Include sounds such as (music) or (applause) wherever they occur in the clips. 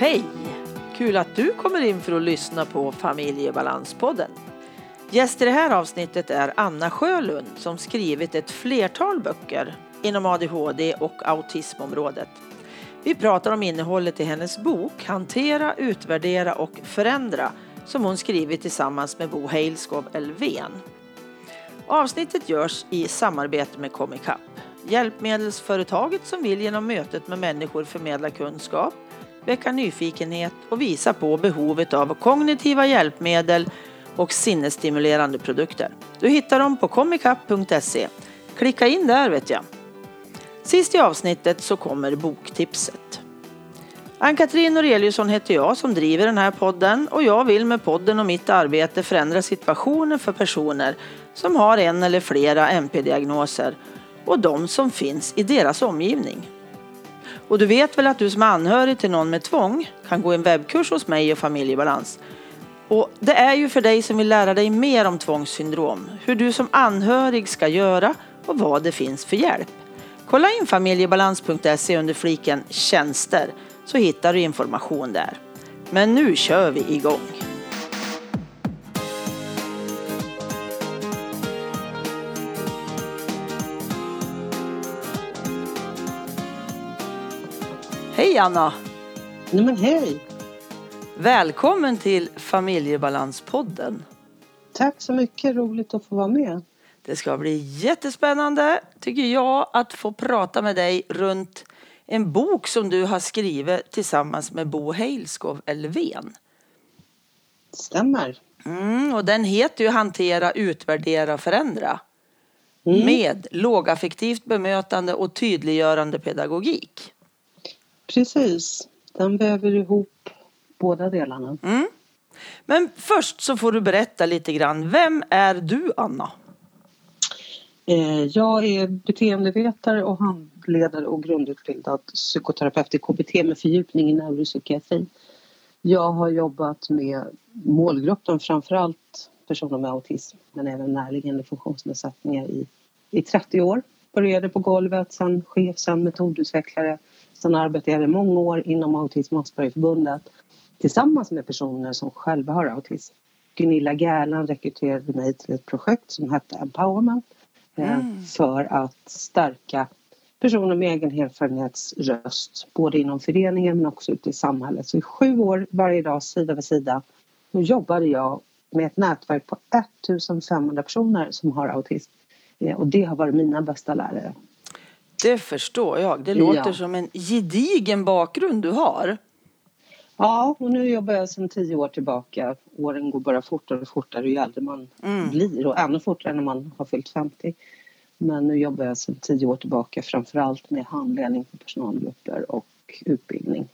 Hej! Kul att du kommer in för att lyssna på Familjebalanspodden. Gäst i det här avsnittet är Anna Sjölund som skrivit ett flertal böcker inom ADHD och autismområdet. Vi pratar om innehållet i hennes bok Hantera, utvärdera och förändra som hon skrivit tillsammans med Bo Heilskov Elfven. Avsnittet görs i samarbete med Comicap, hjälpmedelsföretaget som vill genom mötet med människor förmedla kunskap, väcka nyfikenhet och visa på behovet av kognitiva hjälpmedel och sinnesstimulerande produkter. Du hittar dem på comicap.se. Klicka in där vet jag. Sist i avsnittet så kommer boktipset. Ann-Katrin Noreliusson heter jag som driver den här podden och jag vill med podden och mitt arbete förändra situationen för personer som har en eller flera MP-diagnoser och de som finns i deras omgivning. Och du vet väl att du som är anhörig till någon med tvång kan gå en webbkurs hos mig och familjebalans. Och det är ju för dig som vill lära dig mer om tvångssyndrom, hur du som anhörig ska göra och vad det finns för hjälp. Kolla in familjebalans.se under fliken tjänster så hittar du information där. Men nu kör vi igång! Hej Anna! Nej men hej! Välkommen till Familjebalanspodden. Tack så mycket, roligt att få vara med. Det ska bli jättespännande, tycker jag, att få prata med dig runt en bok som du har skrivit tillsammans med Bo Heilskov Elfven. Stämmer. Mm, och den heter ju Hantera, utvärdera, förändra. Mm. Med lågaffektivt bemötande och tydliggörande pedagogik. Precis. Den väver ihop båda delarna. Mm. Men först så får du berätta lite grann. Vem är du, Anna? Eh, Jag är beteendevetare och handledare och grundutbildad psykoterapeut i KBT med fördjupning i neuropsykiatri. Jag har jobbat med målgruppen, framförallt personer med autism men även närliggande funktionsnedsättningar i, i 30 år. Började på golvet, sen chef, sen metodutvecklare. Sen arbetade jag i många år inom Autism och Aspergerförbundet tillsammans med personer som själva har autism. Gunilla Gärland rekryterade mig till ett projekt som hette Empowerment eh, för att stärka personer med egenerfarenhetsröst både inom föreningen men också ute i samhället. Så i sju år varje dag sida vid sida så jobbade jag med ett nätverk på 1500 personer som har autism. Eh, Och det har varit mina bästa lärare. Det förstår jag. Det låter Ja. som en gedigen bakgrund du har. Ja, och nu jobbar jag sedan tio år tillbaka. Åren går bara fortare och fortare ju äldre man Mm. blir och ännu fortare när man har fyllt 50. Men nu jobbar jag sedan tio år tillbaka framförallt med handledning för personalgrupper och utbildning.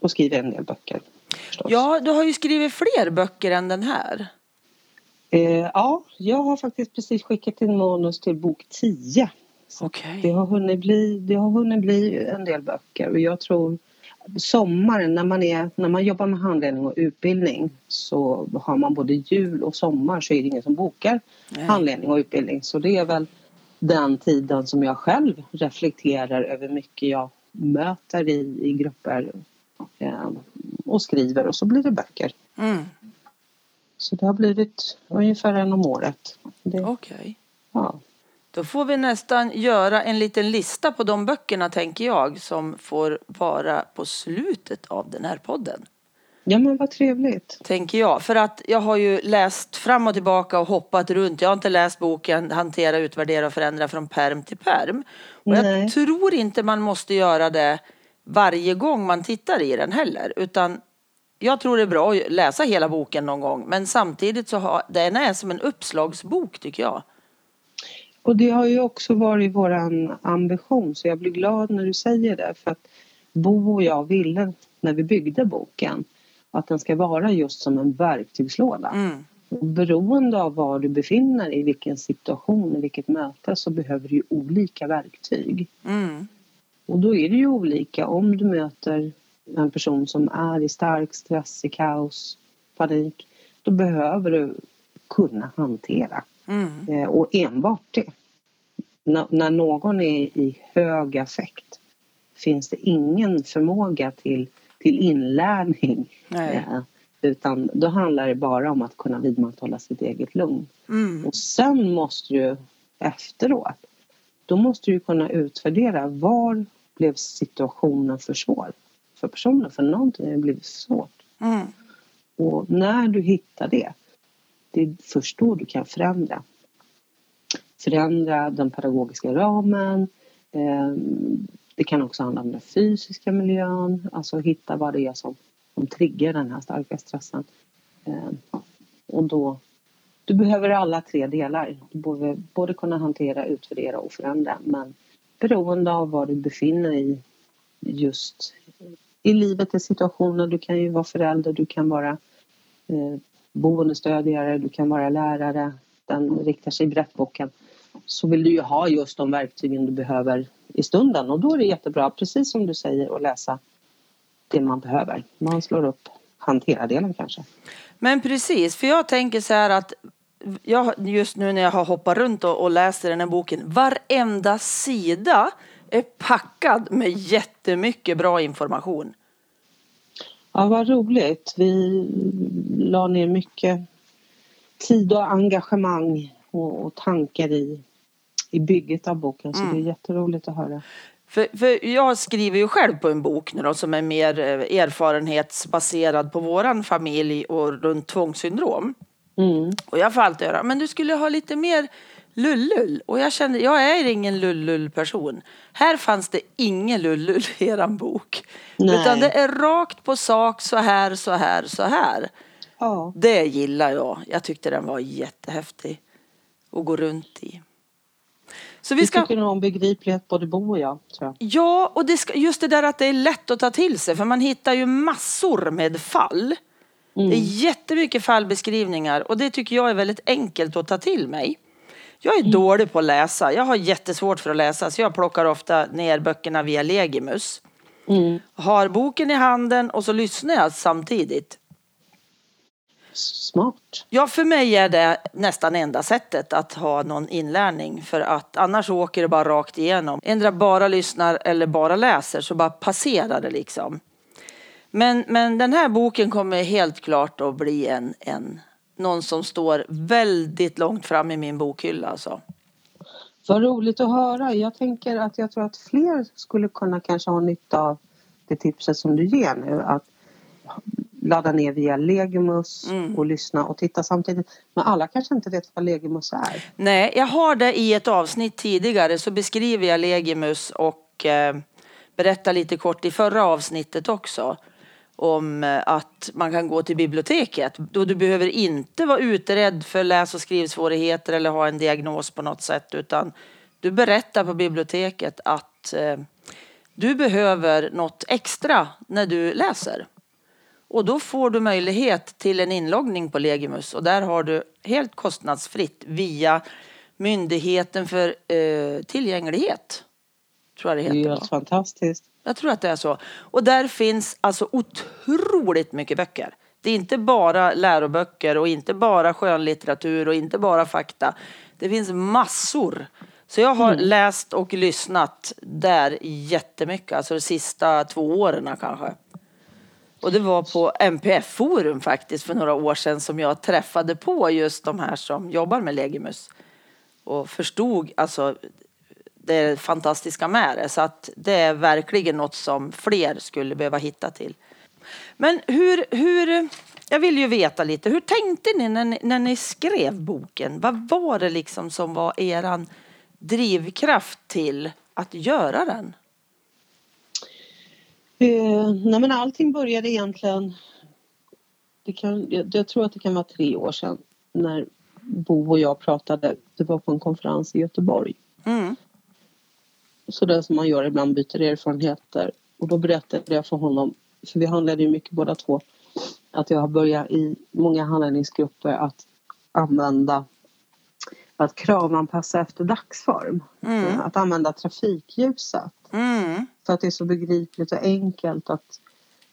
Och skriver en del böcker. Förstås. Ja, du har ju skrivit fler böcker än den här. Eh, ja, jag har faktiskt precis skickat in manus till bok 10. Okej. det, har hunnit bli, det har hunnit bli en del böcker och jag tror sommaren när man, är, när man jobbar med handledning och utbildning så har man både jul och sommar så är det ingen som bokar Nej. handledning och utbildning. Så det är väl den tiden som jag själv reflekterar över mycket jag möter i, i grupper eh, och skriver och så blir det böcker. Mm. Så det har blivit ungefär en om året. Okej. ja. Då får vi nästan göra en liten lista på de böckerna, tänker jag, som får vara på slutet av den här podden. ja, men vad trevligt. Tänker jag. För att jag har ju läst fram och tillbaka och hoppat runt. Jag har inte läst boken Hantera, utvärdera och förändra från perm till perm. Och Nej. jag tror inte man måste göra det varje gång man tittar i den heller. Utan jag tror det är bra att läsa hela boken någon gång. Men samtidigt så har den är som en uppslagsbok tycker jag. Och det har ju också varit våran ambition så jag blir glad när du säger det för att Bo och jag ville när vi byggde boken att den ska vara just som en verktygslåda. Mm. Beroende av var du befinner dig, i vilken situation, i vilket möte så behöver du ju olika verktyg. Mm. Och då är det ju olika om du möter en person som är i stark stress, i kaos, panik. Då behöver du kunna hantera Mm. Eh, och enbart det. N- när någon är i hög affekt finns det ingen förmåga till till inlärning. Eh, utan då handlar det bara om att kunna vidmakthålla sitt eget lugn. Mm. Och sen måste du efteråt, då måste du kunna utvärdera var blev situationen för svår för personen? För någonting har blivit svårt. Mm. Och när du hittar det, det är först då du kan förändra. Förändra den pedagogiska ramen. Eh, det kan också handla om den fysiska miljön, alltså hitta vad det är som, som triggar den här starka stressen. Eh, och då, du behöver alla tre delar. Du behöver både kunna hantera, utvärdera och förändra. Men beroende av var du befinner dig just i livet, i situationen. Du kan ju vara förälder, du kan vara eh, boendestödjare, du kan vara lärare. Den riktar sig brett boken. Så vill du ju ha just de verktygen du behöver i stunden och då är det jättebra, precis som du säger, att läsa det man behöver. Man slår upp hantera-delen kanske. Men precis, för jag tänker så här att jag, just nu när jag har hoppat runt och, och läst i den här boken, varenda sida är packad med jättemycket bra information. Ja, vad roligt. Vi la ner mycket tid och engagemang och, och tankar i, i bygget av boken så mm. det är jätteroligt att höra. För, för jag skriver ju själv på en bok nu då, som är mer eh, erfarenhetsbaserad på våran familj och runt tvångssyndrom. Mm. Och jag får alltid höra, men du skulle ha lite mer lullull. Och jag kände, jag är ingen lullull person. Här fanns det ingen lullull i eran bok. Nej. Utan det är rakt på sak, så här, så här, så här. Ja. Det gillar jag. Jag tyckte den var jättehäftig att gå runt i. Så vi, ska... vi tycker nog om begriplighet både Bo och jag. Tror jag. Ja, och det ska, just det där att det är lätt att ta till sig. För man hittar ju massor med fall. Mm. Det är jättemycket fallbeskrivningar och det tycker jag är väldigt enkelt att ta till mig. Jag är mm. dålig på att läsa. Jag har jättesvårt för att läsa så jag plockar ofta ner böckerna via Legimus. Mm. Har boken i handen och så lyssnar jag samtidigt. Smart. Ja, för mig är det nästan enda sättet att ha någon inlärning för att annars åker det bara rakt igenom. Ändra bara lyssnar eller bara läser så bara passerar det liksom. Men, men den här boken kommer helt klart att bli en, en någon som står väldigt långt fram i min bokhylla. Alltså. Vad roligt att höra. Jag tänker att jag tror att fler skulle kunna kanske ha nytta av det tipset som du ger nu. Att ladda ner via Legimus mm. och lyssna och titta samtidigt. Men alla kanske inte vet vad Legimus är. Nej, jag har det i ett avsnitt tidigare så beskriver jag Legimus och eh, berättar lite kort i förra avsnittet också om eh, att man kan gå till biblioteket. Då du behöver inte vara utredd för läs och skrivsvårigheter eller ha en diagnos på något sätt utan du berättar på biblioteket att eh, du behöver något extra när du läser. Och då får du möjlighet till en inloggning på Legimus och där har du helt kostnadsfritt via Myndigheten för eh, tillgänglighet. Tror jag det heter. Det är helt fantastiskt. Jag tror att det är så. Och där finns alltså otroligt mycket böcker. Det är inte bara läroböcker och inte bara skönlitteratur och inte bara fakta. Det finns massor. Så jag har mm. läst och lyssnat där jättemycket, alltså de sista två åren kanske. Och det var på MPF-forum faktiskt för några år sedan som jag träffade på just de här som jobbar med Legimus. Och förstod alltså det fantastiska med det. Så att det är verkligen något som fler skulle behöva hitta till. Men hur, hur jag vill ju veta lite, hur tänkte ni när, ni när ni skrev boken? Vad var det liksom som var eran drivkraft till att göra den? Uh, nej men allting började egentligen, det kan, jag, jag, tror att det kan vara tre år sedan när Bo och jag pratade, det var på en konferens i Göteborg. Mm sådär som man gör ibland, byter erfarenheter. Och då berättade jag för honom, för vi handlade ju mycket båda två, att jag har börjat i många handledningsgrupper att använda att kravanpassa efter dagsform. Mm. Att använda trafikljuset. Mm. Så att det är så begripligt och enkelt att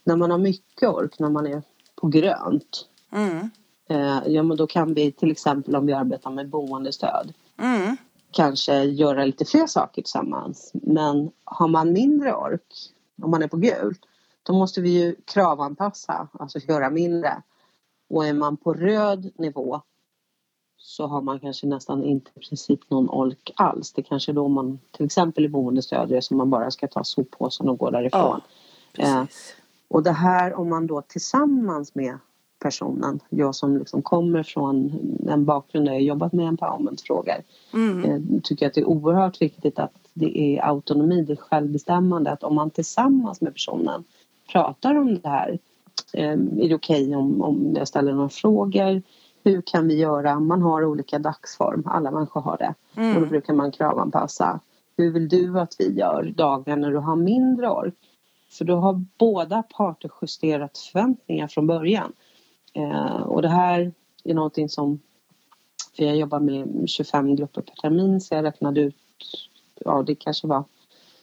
när man har mycket ork, när man är på grönt. Mm. Eh, ja men då kan vi till exempel om vi arbetar med boendestöd. Mm kanske göra lite fler saker tillsammans. Men har man mindre ork, om man är på gult, då måste vi ju kravanpassa, alltså göra mindre. Och är man på röd nivå så har man kanske nästan inte i princip någon ork alls. Det kanske är då man till exempel i boendestödjare som man bara ska ta soppåsen och gå därifrån. Ja, eh, och det här om man då tillsammans med personen, jag som liksom kommer från en bakgrund där jag jobbat med empowermentfrågor, mm. eh, tycker att det är oerhört viktigt att det är autonomi, det är självbestämmande, att om man tillsammans med personen pratar om det här, eh, är det okej okay om, om jag ställer några frågor? Hur kan vi göra? Man har olika dagsform, alla människor har det. Mm. Och då brukar man kravanpassa. Hur vill du att vi gör dagar när du har mindre ork? För då har båda parter justerat förväntningar från början. Eh, och det här är någonting som, för jag jobbar med 25 grupper per termin så jag räknade ut, ja det kanske var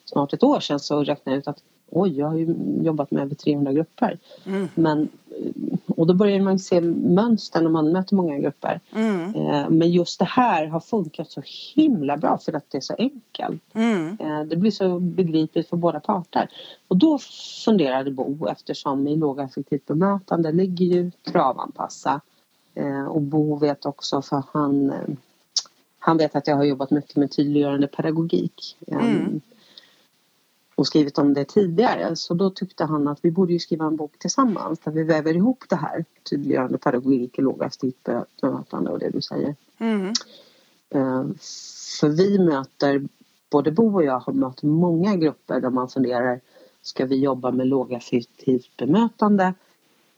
snart ett år sedan så räknade jag ut att oj, jag har ju jobbat med över 300 grupper. Mm. Men, och då börjar man se mönster när man möter många grupper. Mm. Eh, men just det här har funkat så himla bra för att det är så enkelt. Mm. Eh, det blir så begripligt för båda parter. Och då funderade Bo eftersom i lågaffektivt bemötande ligger ju kravanpassa. Eh, och Bo vet också för han han vet att jag har jobbat mycket med tydliggörande pedagogik. Mm och skrivit om det tidigare så då tyckte han att vi borde ju skriva en bok tillsammans där vi väver ihop det här tydliggörande pedagogik, lågastigt bemötande och det du säger. Mm. Uh, för vi möter, både Bo och jag har mött många grupper där man funderar ska vi jobba med lågaffektivt bemötande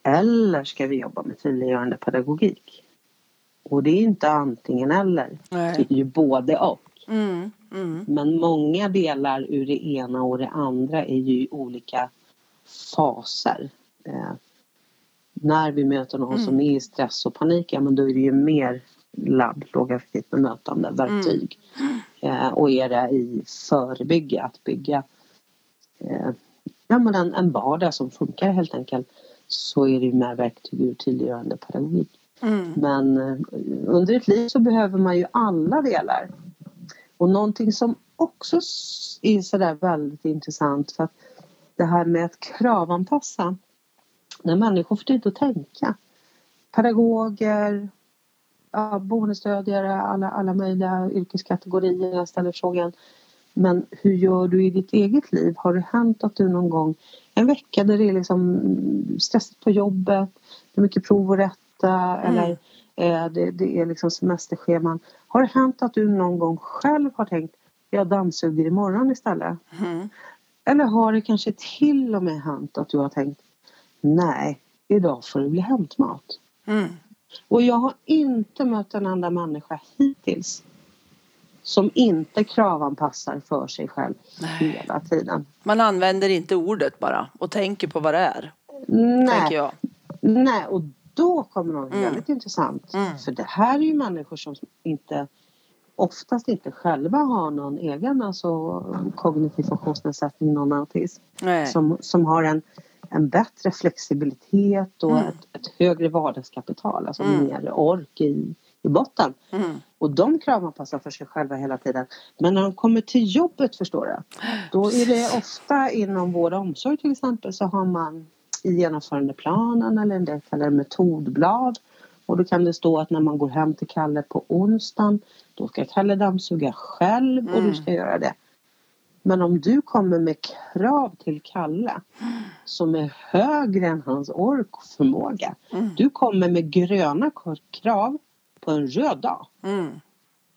eller ska vi jobba med tydliggörande pedagogik? Och det är inte antingen eller, Nej. det är ju både och. Mm. Mm. Men många delar ur det ena och det andra är ju i olika faser. Eh, när vi möter någon mm. som är i stress och panik, ja men då är det ju mer ladd, lågaffektivt bemötande, verktyg. Mm. Eh, och är det i förebygga, att bygga eh, ja, men en, en vardag som funkar helt enkelt så är det ju mer verktyg ur tydliggörande pedagogik. Mm. Men eh, under ett liv så behöver man ju alla delar och någonting som också är sådär väldigt intressant för att det här med att kravanpassa när människor får tid att tänka. Pedagoger, ja, boendestödjare, alla, alla möjliga yrkeskategorier. Jag ställer frågan men hur gör du i ditt eget liv? Har det hänt att du någon gång en vecka där det är liksom stressigt på jobbet, det är mycket prov att rätta mm. eller Eh, det, det är liksom semesterscheman. Har det hänt att du någon gång själv har tänkt jag dammsuger imorgon istället? Mm. Eller har det kanske till och med hänt att du har tänkt nej, idag får det bli hämtmat. Mm. Och jag har inte mött en enda människa hittills som inte kravanpassar för sig själv Nej. hela tiden. Man använder inte ordet bara och tänker på vad det är. Nej, Nej och då kommer något mm. väldigt intressant. Mm. För det här är ju människor som inte oftast inte själva har någon egen alltså, kognitiv funktionsnedsättning, någon autism. Som, som har en, en bättre flexibilitet och mm. ett, ett, högre vardagskapital, alltså mm. mer ork i, i botten. Mm. Och de kravanpassar för sig själva hela tiden. Men när de kommer till jobbet förstår du, då är det ofta inom vård och omsorg till exempel så har man i genomförandeplanen eller en del kallar det metodblad. Och då kan det stå att när man går hem till Kalle på onsdagen då ska Kalle dammsuga själv och mm. du ska göra det. Men om du kommer med krav till Kalle som är högre än hans ork och förmåga. Mm. Du kommer med gröna krav på en röd dag. Mm.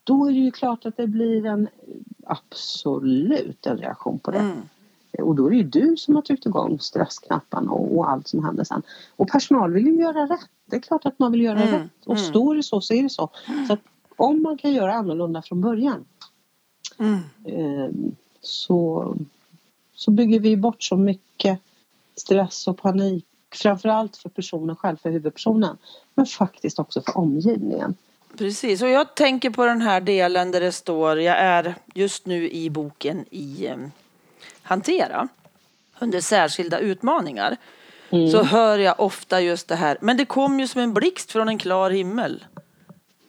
Då är det ju klart att det blir en absolut en reaktion på det. Mm. Och då är det ju du som har tryckt igång stressknapparna och, och, allt som händer sen. Och personal vill ju göra rätt. Det är klart att man vill göra mm. rätt. Och mm. står det så så är det så. Så att om man kan göra annorlunda från början mm. eh, så, så bygger vi bort så mycket stress och panik. Framförallt för personen själv, för huvudpersonen. Men faktiskt också för omgivningen. Precis, och jag tänker på den här delen där det står, jag är just nu i boken i eh, hantera under särskilda utmaningar mm. så hör jag ofta just det här. Men det kom ju som en blixt från en klar himmel.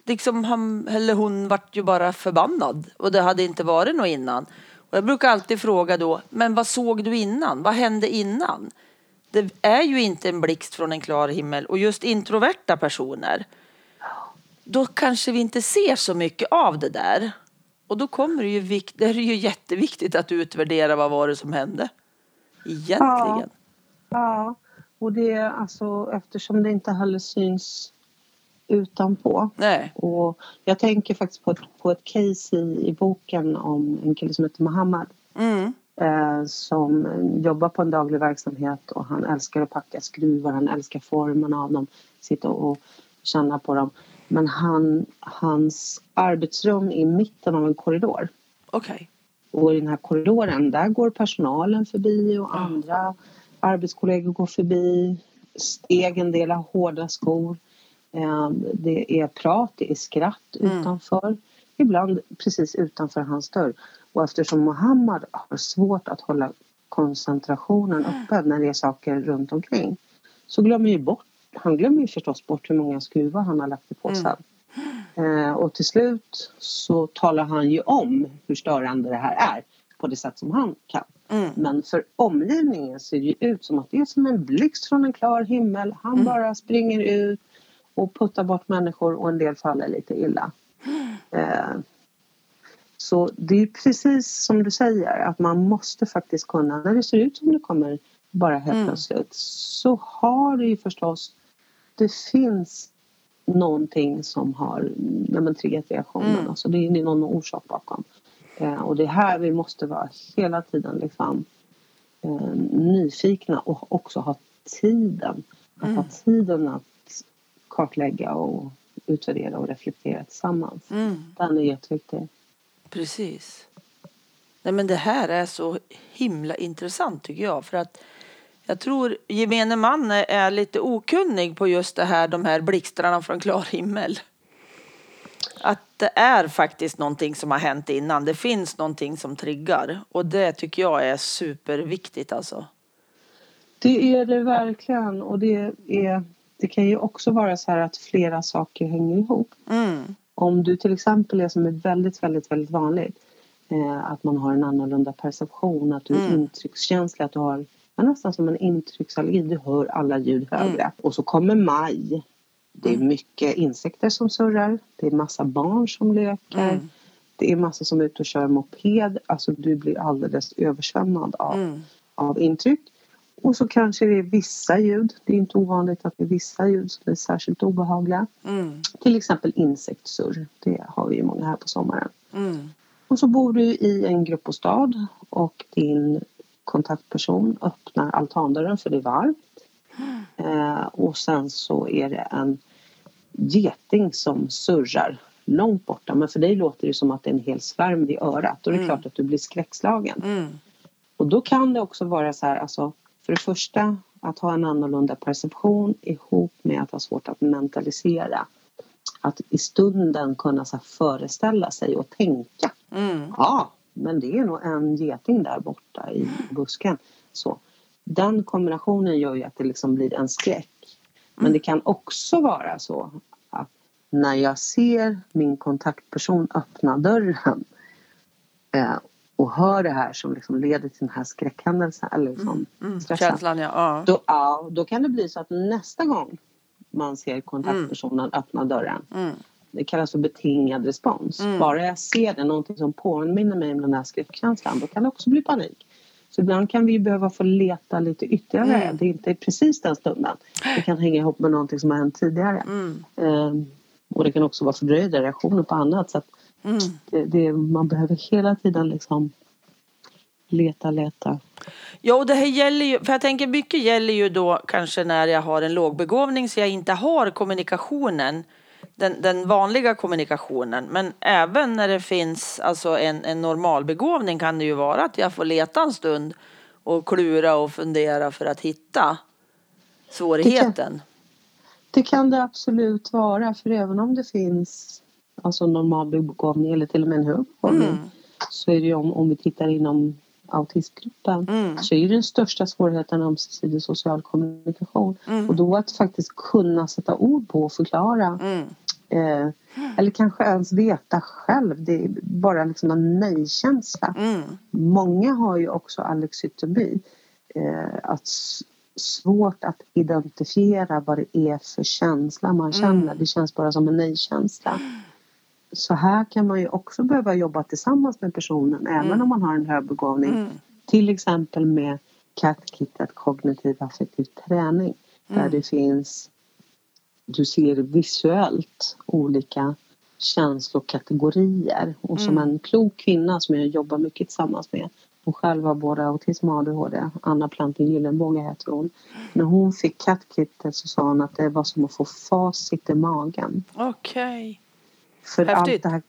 Liksom han eller hon vart ju bara förbannad och det hade inte varit något innan. Och jag brukar alltid fråga då, men vad såg du innan? Vad hände innan? det är ju inte en blixt från en klar himmel och just introverta personer då kanske vi inte ser så mycket av det där. Och då kommer det ju, det är ju jätteviktigt att utvärdera vad var det som hände. Egentligen. Ja, ja. och det är alltså eftersom det inte heller syns utanpå. Nej. Och jag tänker faktiskt på ett, på ett case i, i boken om en kille som heter Mohammed. Mm. Eh, som jobbar på en daglig verksamhet och han älskar att packa skruvar, han älskar formen av dem, sitta och känna på dem. Men han, hans arbetsrum är i mitten av en korridor. Okej. Okay. Och i den här korridoren, där går personalen förbi och andra arbetskollegor går förbi. Stegen delar hårda skor. Ehm, det är prat, det är skratt mm. utanför. Ibland precis utanför hans dörr. Och eftersom Mohammed har svårt att hålla koncentrationen uppe när det är saker runt omkring så glömmer ju bort, han glömmer ju förstås bort hur många skruvar han har lagt i påsen. Mm. Eh, och till slut så talar han ju om hur störande det här är på det sätt som han kan. Mm. Men för omgivningen ser det ut som att det är som en blixt från en klar himmel. Han mm. bara springer ut och puttar bort människor och en del faller lite illa. Eh, så det är precis som du säger att man måste faktiskt kunna, när det ser ut som det kommer bara helt mm. plötsligt så har det ju förstås, det finns någonting som har men, triggat reaktionen. Mm. Alltså det är någon orsak bakom. Eh, och det är här vi måste vara hela tiden liksom, eh, nyfikna och också ha tiden. Att mm. ha tiden att kartlägga och utvärdera och reflektera tillsammans. Mm. Den är jätteviktig. Precis. Nej, men det här är så himla intressant tycker jag. För att jag tror gemene man är lite okunnig på just det här, de här blixtrarna från klar himmel. Att det är faktiskt någonting som har hänt innan. Det finns någonting som triggar. Och det tycker jag är superviktigt alltså. Det är det verkligen. Och det, är, det kan ju också vara så här att flera saker hänger ihop. Mm. Om du till exempel är som är väldigt, väldigt, väldigt vanligt eh, att man har en annorlunda perception, att du är mm. intryckskänslig, att du har nästan som en intrycksallergi, du hör alla ljud högre. Mm. Och så kommer maj. Det är mm. mycket insekter som surrar, det är massa barn som leker. Mm. Det är massa som är ute och kör moped. Alltså du blir alldeles översvämmad av, mm. av intryck. Och så kanske det är vissa ljud. Det är inte ovanligt att det är vissa ljud som är särskilt obehagliga. Mm. Till exempel insektssurr. Det har vi ju många här på sommaren. Mm. Och så bor du i en gruppbostad och din kontaktperson öppnar altandörren för det är varmt. Eh, och sen så är det en geting som surrar långt borta. Men för dig låter det som att det är en hel svärm vid örat. Är det mm. klart att du blir skräckslagen. Mm. Och då kan det också vara så här, alltså för det första att ha en annorlunda perception ihop med att ha svårt att mentalisera. Att i stunden kunna så föreställa sig och tänka. Mm. Ja, men det är nog en geting där borta i busken. Så, den kombinationen gör ju att det liksom blir en skräck. Men mm. det kan också vara så att när jag ser min kontaktperson öppna dörren eh, och hör det här som liksom leder till den här skräckhändelsen eller liksom mm, mm, känslan, ja. ja. Då, ja. Då kan det bli så att nästa gång man ser kontaktpersonen mm. öppna dörren mm. Det kallas för betingad respons. Mm. Bara jag ser det, någonting som påminner mig om den här skräckkänslan, då kan det också bli panik. Så ibland kan vi behöva få leta lite ytterligare. Mm. Det är inte precis den stunden. Det kan hänga ihop med någonting som har hänt tidigare. Mm. Um, och det kan också vara fördröjda reaktioner på annat. Så Mm. Det, det, man behöver hela tiden liksom leta, leta. Ja, och det här gäller ju, för jag tänker mycket gäller ju då kanske när jag har en lågbegåvning så jag inte har kommunikationen, den, den vanliga kommunikationen. Men även när det finns alltså en, en normalbegåvning kan det ju vara att jag får leta en stund och klura och fundera för att hitta svårigheten. Det kan, det, kan det absolut vara, för även om det finns alltså normal begåvning eller till och med en hög begåvning. Mm. Så är det ju om, om vi tittar inom autismgruppen mm. så är den största svårigheten ömsesidig social kommunikation. Mm. Och då att faktiskt kunna sätta ord på och förklara mm. Eh, eller kanske ens veta själv. Det är bara liksom en nej-känsla. Mm. Många har ju också alexytomi. Eh, att svårt att identifiera vad det är för känsla man känner. Mm. Det känns bara som en nej-känsla. Så här kan man ju också behöva jobba tillsammans med personen även Mm. om man har en hög begåvning. Mm. Till exempel med CAT-kittet kognitiv affektiv träning. Där Mm. det finns, du ser visuellt olika känslokategorier. Och som Mm. en klok kvinna som jag jobbar mycket tillsammans med. Hon själv har både autism och ADHD. Anna Planting Gyllenbåge heter hon. När hon fick CAT-kittet så sa hon att det var som att få facit i magen. Okej. För Häftigt. allt det här,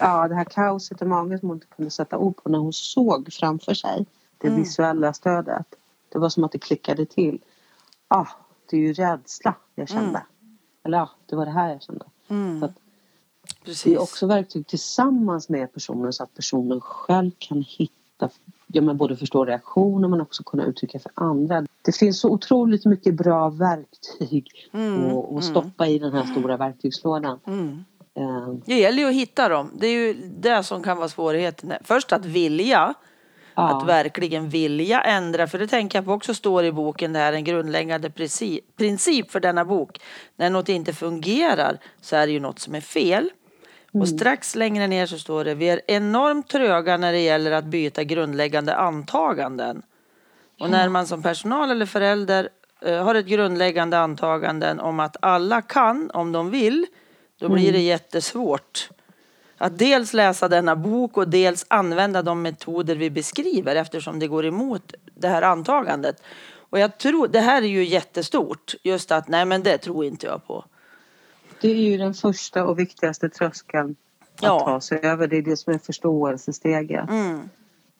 ja, det här kaoset i magen som hon inte kunde sätta ord på när hon såg framför sig det Mm. visuella stödet. Det var som att det klickade till. Ah, det är ju rädsla jag kände. Mm. Eller ja, det var det här jag kände. Mm. Så att Precis. Det är också verktyg tillsammans med personen så att personen själv kan hitta, ja men både förstå reaktioner men också kunna uttrycka för andra. Det finns så otroligt mycket bra verktyg Mm, att att stoppa i den här stora verktygslådan. Mm. Eh, Det gäller ju att hitta dem. Det är ju det som kan vara svårigheten. Först att vilja. Att verkligen vilja ändra. För det tänker jag på också står i boken. Det här är en grundläggande princip, för denna bok. När något inte fungerar så är det ju något som är fel. Och strax längre ner så står det vi är enormt tröga när det gäller att byta grundläggande antaganden. Och när man som personal eller förälder eh, har ett grundläggande antaganden om att alla kan om de vill, då blir det jättesvårt att dels läsa denna bok och dels använda de metoder vi beskriver eftersom det går emot det här antagandet. Och jag tror, det här är ju jättestort, just att nej men det tror inte jag på. Det är ju den första och viktigaste tröskeln att Ja. ta sig över. Det är det som är förståelsesteget. Mm.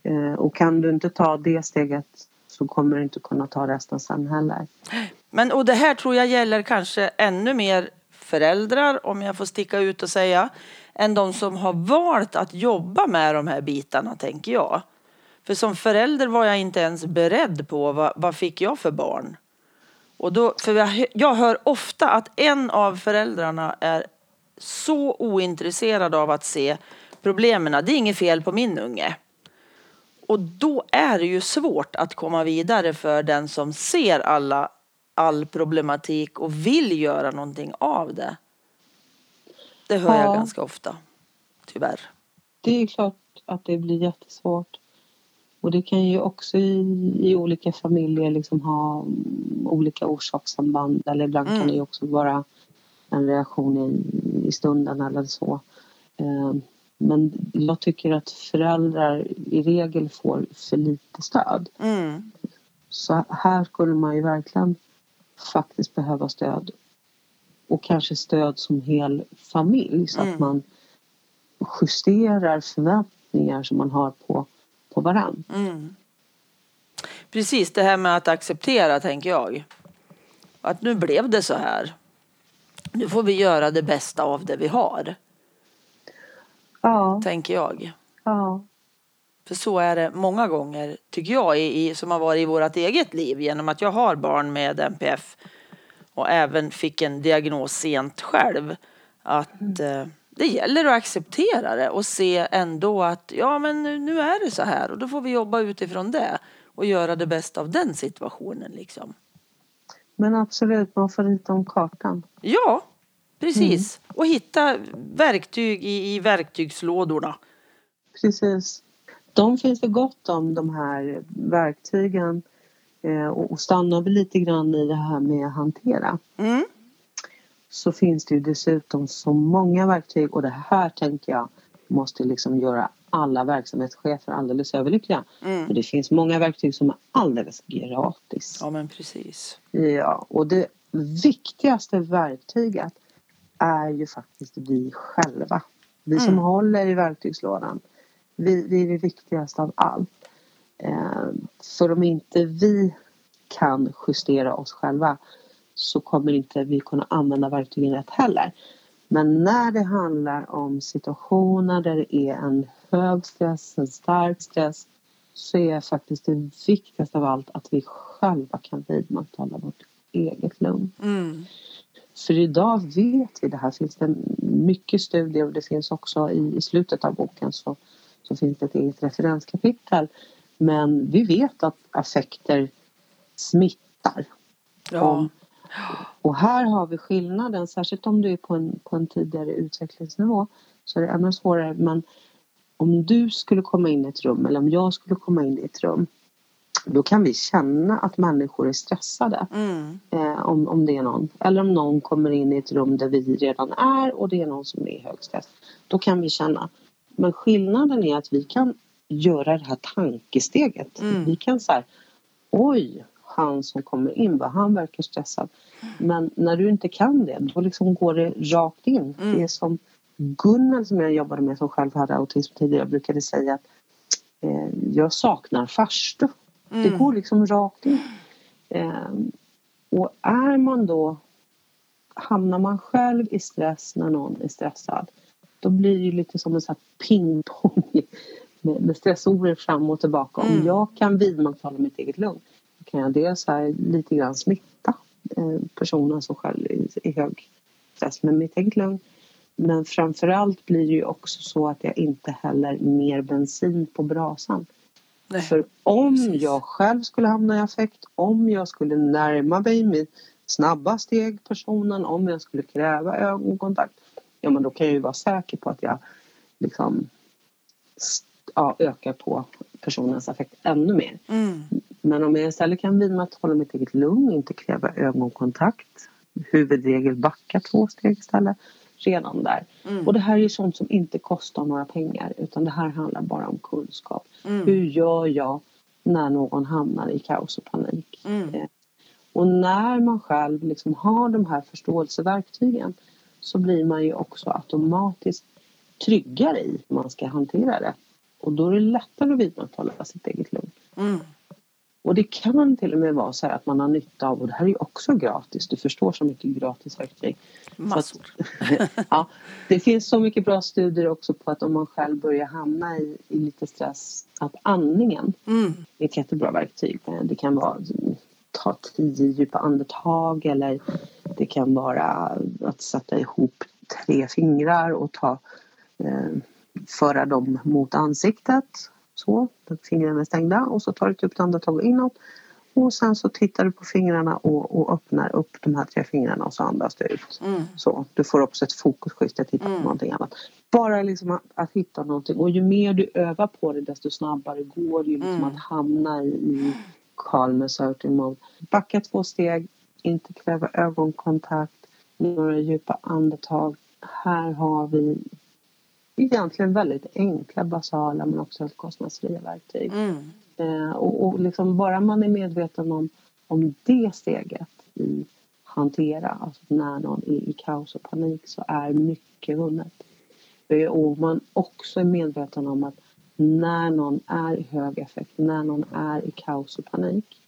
Eh, och kan du inte ta det steget så kommer du inte kunna ta resten sen heller. Men och det här tror jag gäller kanske ännu mer föräldrar, om jag får sticka ut och säga, än de som har valt att jobba med de här bitarna, tänker jag. För som förälder var jag inte ens beredd på vad, vad fick jag för barn. Och då, för jag, jag hör ofta att en av föräldrarna är så ointresserad av att se problemen. Det är inget fel på min unge. Och då är det ju svårt att komma vidare för den som ser alla, all problematik och vill göra någonting av det. Det hör jag Ja. ganska ofta, tyvärr. Det är klart att det blir jättesvårt. Och det kan ju också i, i olika familjer liksom ha mm, olika orsakssamband. Eller ibland Mm. kan det ju också vara en reaktion i, i stunden eller så. Eh, men jag tycker att föräldrar i regel får för lite stöd. Mm. Så här skulle man ju verkligen faktiskt behöva stöd. Och kanske stöd som hel familj så Mm. att man justerar förväntningar som man har på, på varann. Mm. Precis det här med att acceptera, tänker jag. Att nu blev det så här. Nu får vi göra det bästa av det vi har, Ja, tänker jag. ja, För så är det många gånger, tycker jag, i, i, som har varit i vårt eget liv genom att jag har barn med NPF och även fick en diagnos sent själv. Att eh, det gäller att acceptera det och se ändå att ja, men nu, nu är det så här och då får vi jobba utifrån det och göra det bästa av den situationen. Liksom. men absolut, man får rita om kartan. Ja, precis. Och hitta verktyg i, i verktygslådorna. Precis. De finns det gott om, de här verktygen. Eh, och, stannar vi lite grann i det här med att hantera Mm. så finns det ju dessutom så många verktyg och det här tänker jag måste liksom göra alla verksamhetschefer alldeles överlyckliga. Mm. För det finns många verktyg som är alldeles gratis. Ja, men precis. Ja, och det viktigaste verktyget är ju faktiskt vi själva. Vi som Mm. håller i verktygslådan. Vi, vi är det viktigaste av allt. Eh, för om inte vi kan justera oss själva så kommer inte vi kunna använda verktygen rätt heller. Men när det handlar om situationer där det är en hög stress, en stark stress så är faktiskt det viktigaste av allt att vi själva kan vidmakthålla vårt eget lugn. Mm. För idag vet vi, det här finns det mycket studier och det finns också i, i slutet av boken så, så finns det ett eget referenskapitel. Men vi vet att affekter smittar. Ja. Om, och här har vi skillnaden, särskilt om du är på en, på en tidigare utvecklingsnivå så är det ännu svårare. Men om du skulle komma in i ett rum eller om jag skulle komma in i ett rum då kan vi känna att människor är stressade. Mm. Eh, om, om det är någon. Eller om någon kommer in i ett rum där vi redan är och det är någon som är i hög stress. Då kan vi känna. Men skillnaden är att vi kan göra det här tankesteget. Mm. Vi kan säga oj, han som kommer in, han verkar stressad. Men när du inte kan det, då liksom går det rakt in. Mm. Det är som Gunnel som jag jobbade med som själv hade autism tidigare brukade säga att eh, jag saknar farstu. Det Mm. går liksom rakt in. Eh, och är man då hamnar man själv i stress när någon är stressad då blir det lite som en sån här pingpong med, med stressorer fram och tillbaka. Mm. Om jag kan vidmakthålla mitt eget lugn då kan jag dels här lite grann smitta eh, personen som själv är i hög stress med mitt eget lugn. Men framförallt blir det ju också så att jag inte häller mer bensin på brasan. Nej. För om Precis. jag själv skulle hamna i affekt, om jag skulle närma mig min snabba steg personen, om jag skulle kräva ögonkontakt, ja men då kan jag ju vara säker på att jag liksom ja, ökar på personens affekt ännu mer. Mm. Men om jag istället kan vidmakthålla mitt eget lugn, inte kräva ögonkontakt, huvudregel backa två steg istället, redan där. Mm. Och det här är ju sånt som inte kostar några pengar utan det här handlar bara om kunskap. Mm. Hur gör jag när någon hamnar i kaos och panik? Mm. Eh, Och när man själv liksom har de här förståelseverktygen så blir man ju också automatiskt tryggare i hur man ska hantera det. Och då är det lättare att vidmakthålla sitt eget lugn. Mm. Och det kan till och med vara så här att man har nytta av, och det här är ju också gratis, du förstår så mycket gratis verktyg. Massor. (laughs) ja, det finns så mycket bra studier också på att om man själv börjar hamna i, i lite stress, att andningen Mm. är ett jättebra verktyg. Det kan vara ta tio djupa andetag eller det kan vara att sätta ihop tre fingrar och ta eh, föra dem mot ansiktet. Så, fingrarna är stängda och så tar du ett djupt andetag inåt. Och sen så tittar du på fingrarna och, och öppnar upp de här tre fingrarna och så andas du ut. Mm. Så, du får också ett fokusskifte, titta Mm. på någonting annat. Bara liksom att, att hitta någonting och ju mer du övar på det desto snabbare går det ju liksom Mm. att hamna i, i calm asserting mode. Backa två steg, inte kräva ögonkontakt, några djupa andetag. Här har vi egentligen väldigt enkla, basala men också helt kostnadsfria verktyg. Mm. Eh, och, och liksom bara man är medveten om, om det steget i hantera, alltså när någon är i kaos och panik så är mycket vunnet. Eh, Och man också är medveten om att när någon är i hög effekt, när någon är i kaos och panik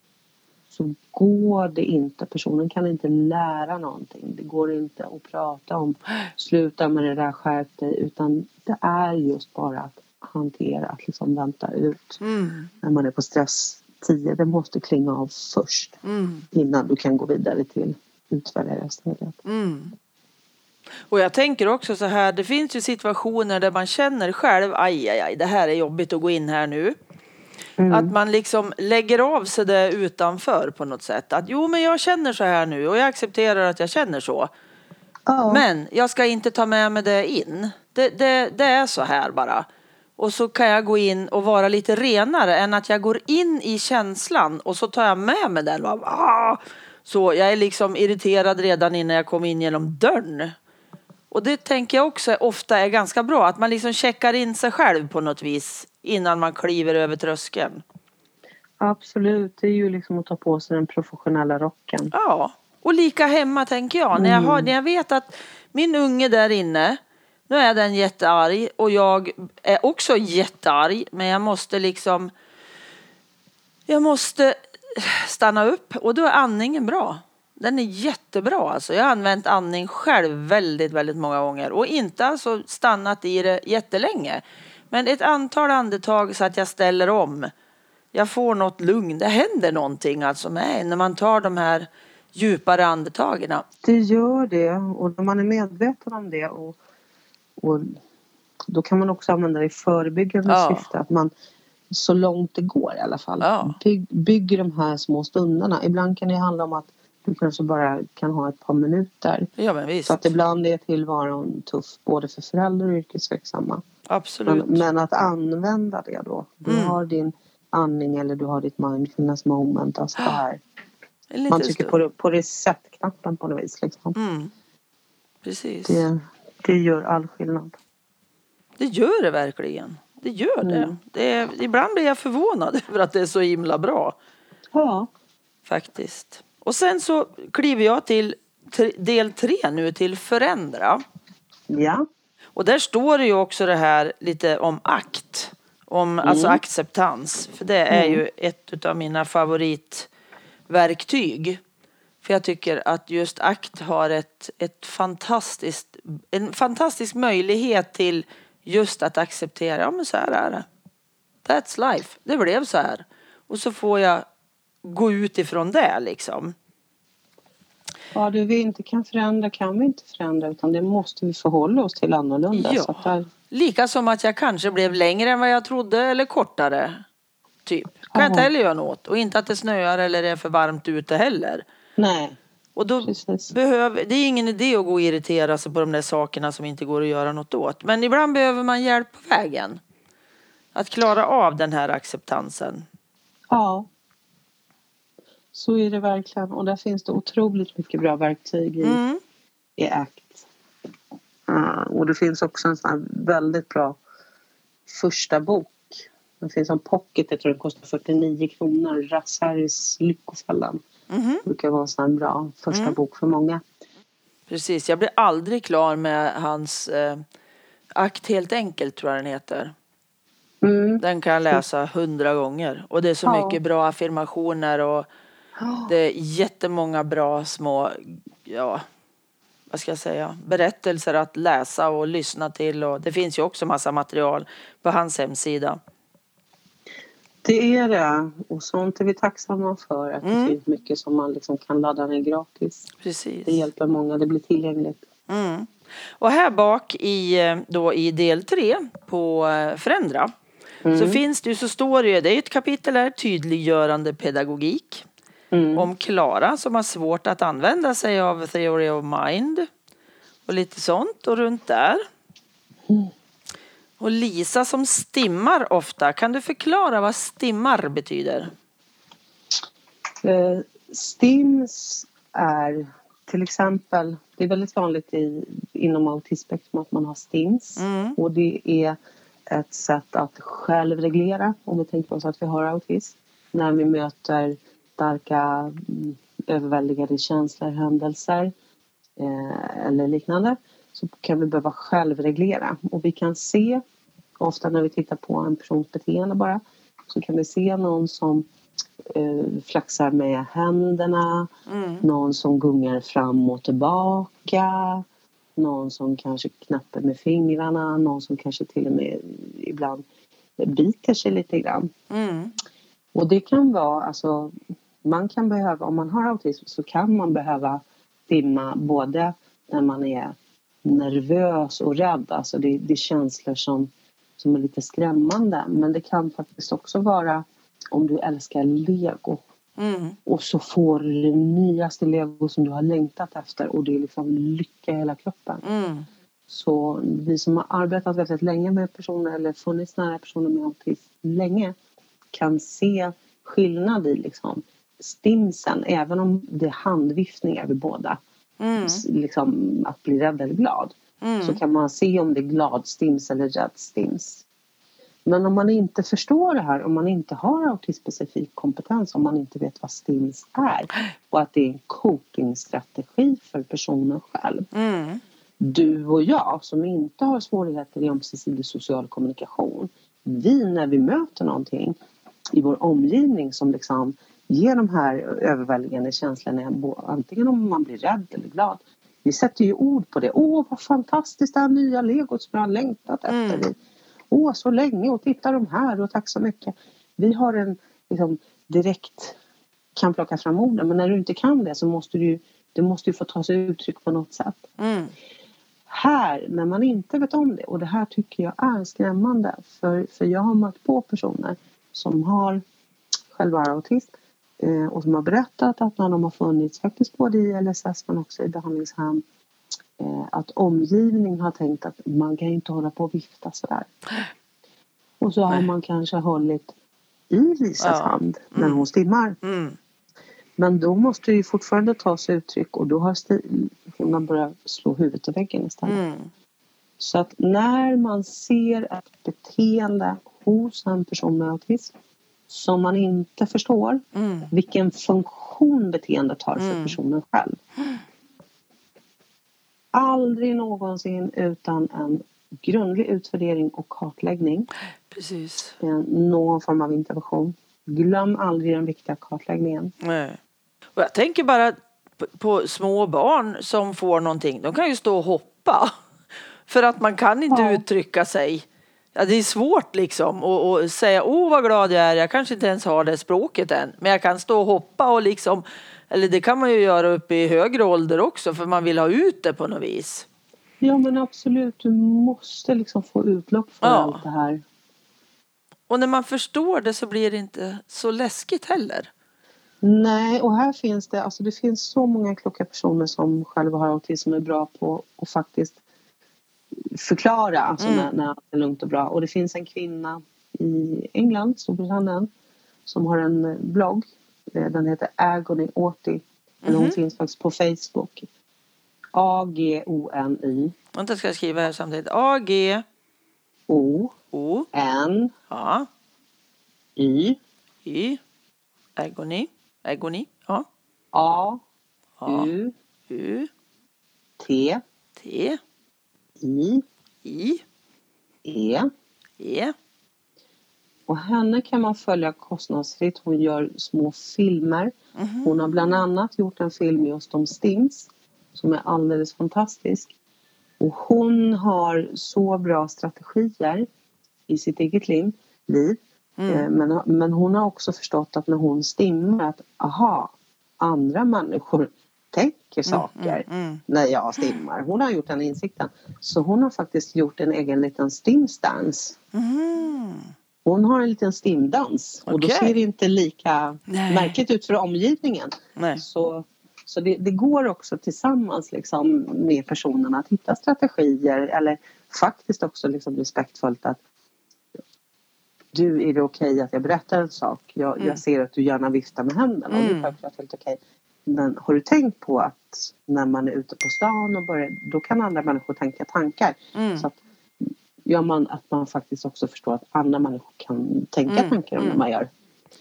så går det inte, personen kan inte lära någonting. Det går inte att prata om sluta med det där, skärp dig, utan det är just bara att hantera, att liksom vänta ut Mm. när man är på stress 10. Det måste klinga av först Mm. innan du kan gå vidare till utvärdera steget. Mm. Och jag tänker också så här, det finns ju situationer där man känner själv, aj, aj, aj, det här är jobbigt att gå in här nu. Mm. Att man liksom lägger av sig det utanför på något sätt. Att jo, men jag känner så här nu och jag accepterar att jag känner så. Ja. Men jag ska inte ta med mig det in. Det, det, det är så här bara. Och så kan jag gå in och vara lite renare än att jag går in i känslan och så tar jag med mig den. Och, ah! Så jag är liksom irriterad redan innan jag kom in genom dörren. Och det tänker jag också ofta är ganska bra. Att man liksom checkar in sig själv på något vis innan man kliver över tröskeln. Absolut, det är ju liksom att ta på sig den professionella rocken. Ja, och lika hemma tänker jag. När, jag har, Mm. när jag vet att min unge där inne, nu är den jättearg och jag är också jättearg, men jag måste liksom, jag måste stanna upp och då är andningen bra. Den är jättebra alltså. Jag har använt andning själv väldigt, väldigt många gånger och inte alltså stannat i det jättelänge. Men ett antal andetag så att jag ställer om. Jag får något lugn. Det händer någonting alltså med när man tar de här djupare andetagen. Det gör det och man är medveten om det och, och då kan man också använda det i förebyggande Ja. syfte. Att man så långt det går i alla fall Ja. bygg, bygger de här små stunderna. Ibland kan det handla om att du kanske bara kan ha ett par minuter. Ja, men visst. Så att ibland är tillvaron tuff både för föräldrar och yrkesverksamma. Absolut. Men, men att använda det då. Du Mm. har din andning eller du har ditt mindfulness moment. Alltså det här. (gasps) Man trycker stund. på, på reset-knappen på något vis. Liksom. Mm. Precis. Det, det gör all skillnad. Det gör det verkligen. Det gör det. Mm. det är, ibland blir jag förvånad (laughs) över att det är så himla bra. Ja. Faktiskt. Och sen så kliver jag till del tre nu till förändra. Ja. Och där står det ju också det här lite om akt. Om alltså acceptans. För det är ju ett av mina favoritverktyg. För jag tycker att just akt har ett, ett fantastiskt, en fantastisk möjlighet till just att acceptera, ja men så här är det. That's life. Det blev så här. Och så får jag gå ut ifrån det liksom. Vad det vi inte kan förändra kan vi inte förändra utan det måste vi förhålla oss till annorlunda. Ja. Där, Lika som att jag kanske blev längre än vad jag trodde eller kortare. Typ. Kan jag inte Ja. heller göra något. Och inte att det snöar eller är för varmt ute heller. nej, Och då precis. behöver, det är ingen idé att gå och irritera sig på de där sakerna som inte går att göra något åt. Men ibland behöver man hjälp på vägen. Att klara av den här acceptansen. Ja. Så är det verkligen och där finns det otroligt mycket bra verktyg i, Mm. i ACT. Ja, och det finns också en sån här väldigt bra första bok. Det finns en pocket, jag tror den kostar 49 kronor. Russ Harris Lyckofällan. Mhm. brukar vara en sån här bra första Mm. bok för många. Precis, jag blir aldrig klar med hans eh, akt helt enkelt tror jag den heter. Mm. Den kan jag läsa hundra gånger. Och det är så Ja. mycket bra affirmationer och det är jättemånga bra små, ja, vad ska jag säga, berättelser att läsa och lyssna till. Och det finns ju också massa material på hans hemsida. Det är det. Och sånt är vi tacksamma för. Att Mm. det finns mycket som man liksom kan ladda ner gratis. Det Precis. hjälper många. Det blir tillgängligt. Mm. Och här bak i, då i del tre på eh, Förändra Mm. så finns det ju, så står det det är ett kapitel här, tydliggörande pedagogik. Mm. om Klara som har svårt att använda sig av Theory of Mind och lite sånt och runt där. Mm. Och Lisa som stimmar ofta. Kan du förklara vad stimmar betyder? Eh, STIMS är till exempel, det är väldigt vanligt i, inom autismspektrum att man har STIMS. Mm. Och det är ett sätt att självreglera, om vi tänker oss att vi har autism. När vi möter starka, mm, överväldigande känslor, händelser eh, eller liknande så kan vi behöva självreglera. Och vi kan se, ofta när vi tittar på en persons beteende bara, så kan vi se någon som eh, flaxar med händerna, Mm. någon som gungar fram och tillbaka, någon som kanske knappar med fingrarna, någon som kanske till och med ibland biter sig lite grann. Mm. Och det kan vara, alltså, man kan behöva, om man har autism så kan man behöva stimma både när man är nervös och rädd, alltså det, det är känslor som, som är lite skrämmande. Men det kan faktiskt också vara om du älskar lego Mm. och så får du det nyaste lego som du har längtat efter och det är liksom lycka i hela kroppen. Mm. Så vi som har arbetat väldigt länge med personer eller funnits nära personer med autism länge kan se skillnad i liksom stimsen även om det är handviftningar vid båda. Mm. Liksom att bli rädd eller glad. Så Mm. kan man se om det är glad stims eller rädd stims. Men om man inte förstår det här, om man inte har autismspecifik kompetens, om man inte vet vad stims är och att det är en copingstrategi för personen själv Mm. du och jag som inte har svårigheter i ömsesidig social kommunikation. Vi när vi möter någonting i vår omgivning som liksom ger de här överväldigande känslorna antingen om man blir rädd eller glad. Vi sätter ju ord på det. Åh vad fantastiskt det här nya legot som jag har längtat efter. Mm. Åh så länge och titta de här och tack så mycket. Vi har en liksom, direkt kan plocka fram orden men när du inte kan det så måste du det måste ju få ta sig uttryck på något sätt Mm. här, när man inte vet om det, och det här tycker jag är skrämmande för, för jag har mött på personer som har själva autism och som har berättat att när de har funnits faktiskt både i LSS men också i behandlingshem eh, att omgivningen har tänkt att man kan inte hålla på och vifta sådär. Och så har man kanske hållit i Lisas Ja. hand när Mm. hon stimmar. Mm. Men då måste det ju fortfarande ta sig uttryck och då har har börjat slå huvudet i väggen istället. Mm. Så att när man ser ett beteende hos en person med autism som man inte förstår Mm. vilken funktion beteendet har för Mm. personen själv. Aldrig någonsin utan en grundlig utvärdering och kartläggning. Precis. eh, Någon form av intervention. Glöm aldrig den viktiga kartläggningen. Nej. Och jag tänker bara på, på små barn som får någonting. De kan ju stå och hoppa. (laughs) För att man kan inte Ja. uttrycka sig. Ja, det är svårt liksom och säga åh vad glad jag är. Jag kanske inte ens har det språket än. Men jag kan stå och hoppa och liksom. Eller det kan man ju göra uppe i högre ålder också för man vill ha ut det på något vis. Ja men absolut, du måste liksom få utlopp för Ja. allt det här. Och när man förstår det så blir det inte så läskigt heller. Nej, och här finns det, alltså det finns så många kloka personer som själva har autism som är bra på att faktiskt förklara alltså Mm. när, när allt är lugnt och bra. Och det finns en kvinna i England, Storbritannien, som har en blogg. Eh, Den heter Agony Auti. Eller hon Mhm. finns faktiskt på Facebook. A-G-O-N-Y Vänta ska jag skriva här samtidigt. A, G, O-N-Y O, ja, Y, Agony, Agony, ja, ja, A-U-T U, T, I I, E E, Och henne kan man följa kostnadsfritt. Hon gör små filmer. Mhm. Hon har bland annat gjort en film just om STIMS som är alldeles fantastisk. Och hon har så bra strategier i sitt eget liv. liv. Mm. Eh, Men, men hon har också förstått att när hon stimmar att aha, andra människor tänker saker mm. när jag stimmar. Hon har gjort den insikten. Så hon har faktiskt gjort en egen liten stimstance. Mhm. Hon har en liten stimdans och då ser det inte lika Nej. märkligt ut för omgivningen. Nej. Så, så det, det går också tillsammans liksom med personen att hitta strategier eller faktiskt också liksom respektfullt att du, är det okej att jag berättar en sak? Jag, Mm. jag ser att du gärna viftar med händerna och det är Mm. självklart helt okej. Men har du tänkt på att när man är ute på stan och börjar, då kan andra människor tänka tankar. Mm. Så att gör man att man faktiskt också förstår att andra människor kan tänka Mm, tankar om mm. det man gör.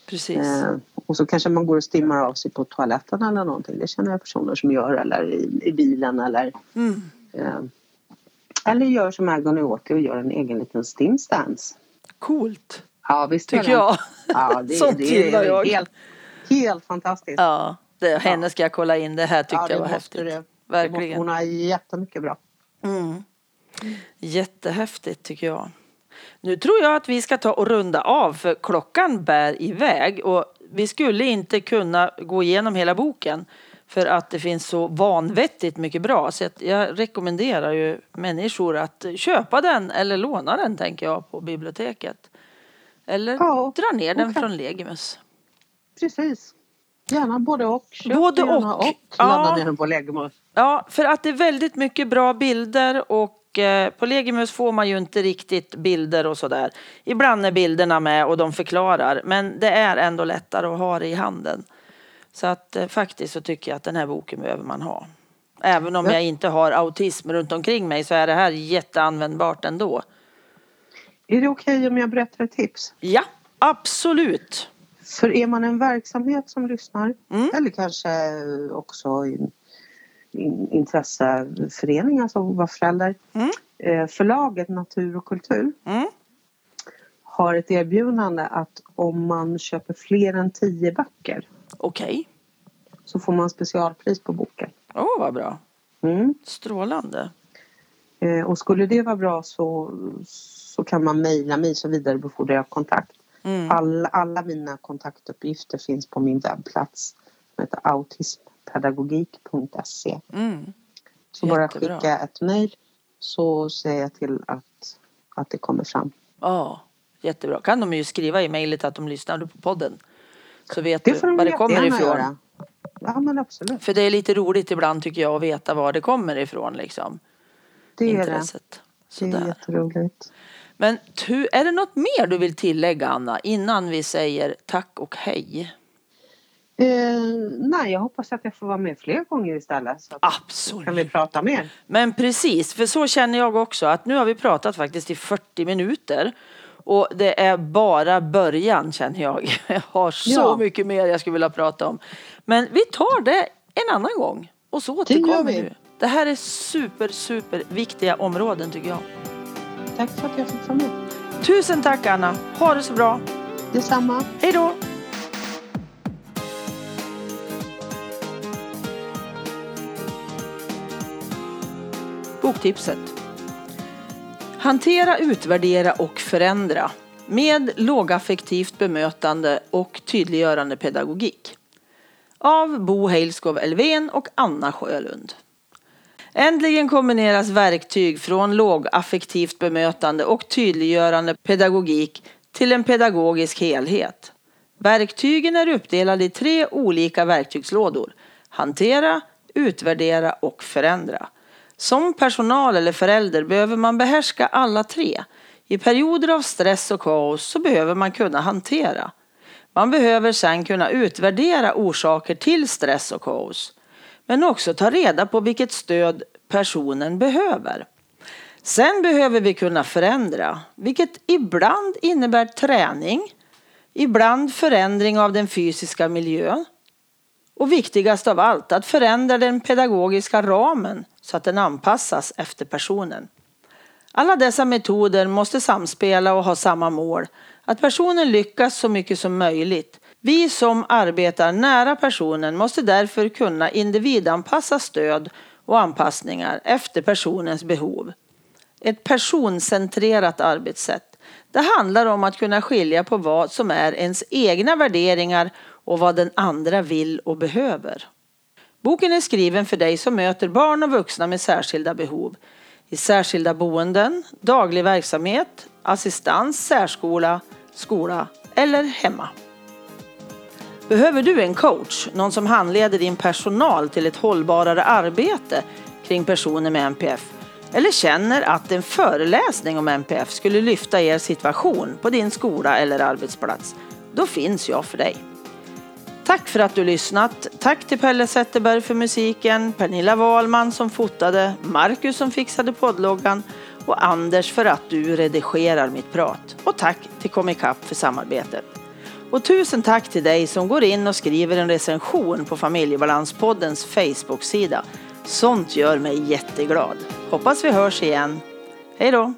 Precis. Eh, och så kanske man går och stimmar av sig på toaletten eller någonting. Det känner jag personer som gör eller i, i bilen eller Mm. eh, eller gör som Agony Åti och gör en egen liten stimstance. Coolt, Ja visst tycker jag. Ja, det, (laughs) Sånt det gillar jag. helt, helt fantastiskt. Ja, det, henne ska jag kolla in. Det här tyckte Ja, det jag var häftigt. du. Verkligen. Hon har jättemycket bra. Mm. Jättehäftigt tycker jag. Nu tror jag att vi ska ta och runda av för klockan bär iväg och vi skulle inte kunna gå igenom hela boken för att det finns så vanvettigt mycket bra. Så jag rekommenderar ju människor att köpa den eller låna den tänker jag på biblioteket. Eller Ja, dra ner den från Legimus. Precis. Gärna både och. Köp Både och. och Ja. ladda ner den på Legimus. Ja, för att det är väldigt mycket bra bilder och eh, på Legimus får man ju inte riktigt bilder och sådär. Ibland är bilderna med och de förklarar men det är ändå lättare att ha det i handen. Så att eh, faktiskt så tycker jag att den här boken behöver man ha. Även om Ja. jag inte har autism runt omkring mig så är det här jätteanvändbart ändå. Är det okej om jag berättar ett tips? Ja, absolut. För är man en verksamhet som lyssnar Mm. eller kanske också in, in, intresseförening, alltså vara förälder. Mm. Eh, förlaget Natur och kultur Mm. har ett erbjudande att om man köper fler än tio böcker Okej. så får man specialpris på boken. Åh, vad bra. Mm. Strålande. Eh, och skulle det vara bra så, så kan man mejla mig så vidarebefordrar jag kontakt. Mm. Alla, alla mina kontaktuppgifter finns på min webbplats som heter autismpedagogik.se. Mm. Så bara skicka ett mejl så ser jag till att, att det kommer fram. Ja, jättebra. Kan de ju skriva i mejlet att de lyssnade på podden. Så vet Det du var det kommer ifrån. göra. Ja men absolut. För det är lite roligt ibland tycker jag att veta var det kommer ifrån liksom. Det är det. Intresset. Det är Sådär. jätteroligt. Men tu, är det något mer du vill tillägga Anna innan vi säger tack och hej? Eh, nej, jag hoppas att jag får vara med fler gånger istället. Så Absolut. kan vi prata mer. Men precis, för så känner jag också att nu har vi pratat faktiskt i 40 minuter. Och det är bara början känner jag. (laughs) Jag har så Ja. mycket mer jag skulle vilja prata om. Men vi tar det en annan gång. Och så återkommer vi. du. Det här är super, super viktiga områden tycker jag. Tack för att jag fick vara med. Tusen tack Anna. Ha det så bra. Detsamma. Hej då. Boktipset. Hantera, utvärdera och förändra med lågaffektivt bemötande och tydliggörande pedagogik. Av Bo Heilskov Elfven och Anna Sjölund. Äntligen kombineras verktyg från lågaffektivt bemötande och tydliggörande pedagogik till en pedagogisk helhet. Verktygen är uppdelade i tre olika verktygslådor. Hantera, utvärdera och förändra. Som personal eller förälder behöver man behärska alla tre. I perioder av stress och kaos så behöver man kunna hantera. Man behöver sedan kunna utvärdera orsaker till stress och kaos. Men också ta reda på vilket stöd personen behöver. Sen behöver vi kunna förändra, vilket ibland innebär träning, ibland förändring av den fysiska miljön och viktigast av allt att förändra den pedagogiska ramen så att den anpassas efter personen. Alla dessa metoder måste samspela och ha samma mål, att personen lyckas så mycket som möjligt. Vi som arbetar nära personen måste därför kunna individanpassa stöd och anpassningar efter personens behov. Ett personcentrerat arbetssätt. Det handlar om att kunna skilja på vad som är ens egna värderingar och vad den andra vill och behöver. Boken är skriven för dig som möter barn och vuxna med särskilda behov i särskilda boenden, daglig verksamhet, assistans, särskola, skola eller hemma. Behöver du en coach, någon som handleder din personal till ett hållbarare arbete kring personer med NPF? Eller känner att en föreläsning om NPF skulle lyfta er situation på din skola eller arbetsplats? Då finns jag för dig. Tack för att du lyssnat. Tack till Pelle Zetterberg för musiken, Pernilla Wahlman som fotade, Marcus som fixade poddloggan och Anders för att du redigerar mitt prat. Och tack till Comicap för samarbetet. Och tusen tack till dig som går in och skriver en recension på Familjebalanspoddens Facebook-sida. Sånt gör mig jätteglad. Hoppas vi hörs igen. Hej då!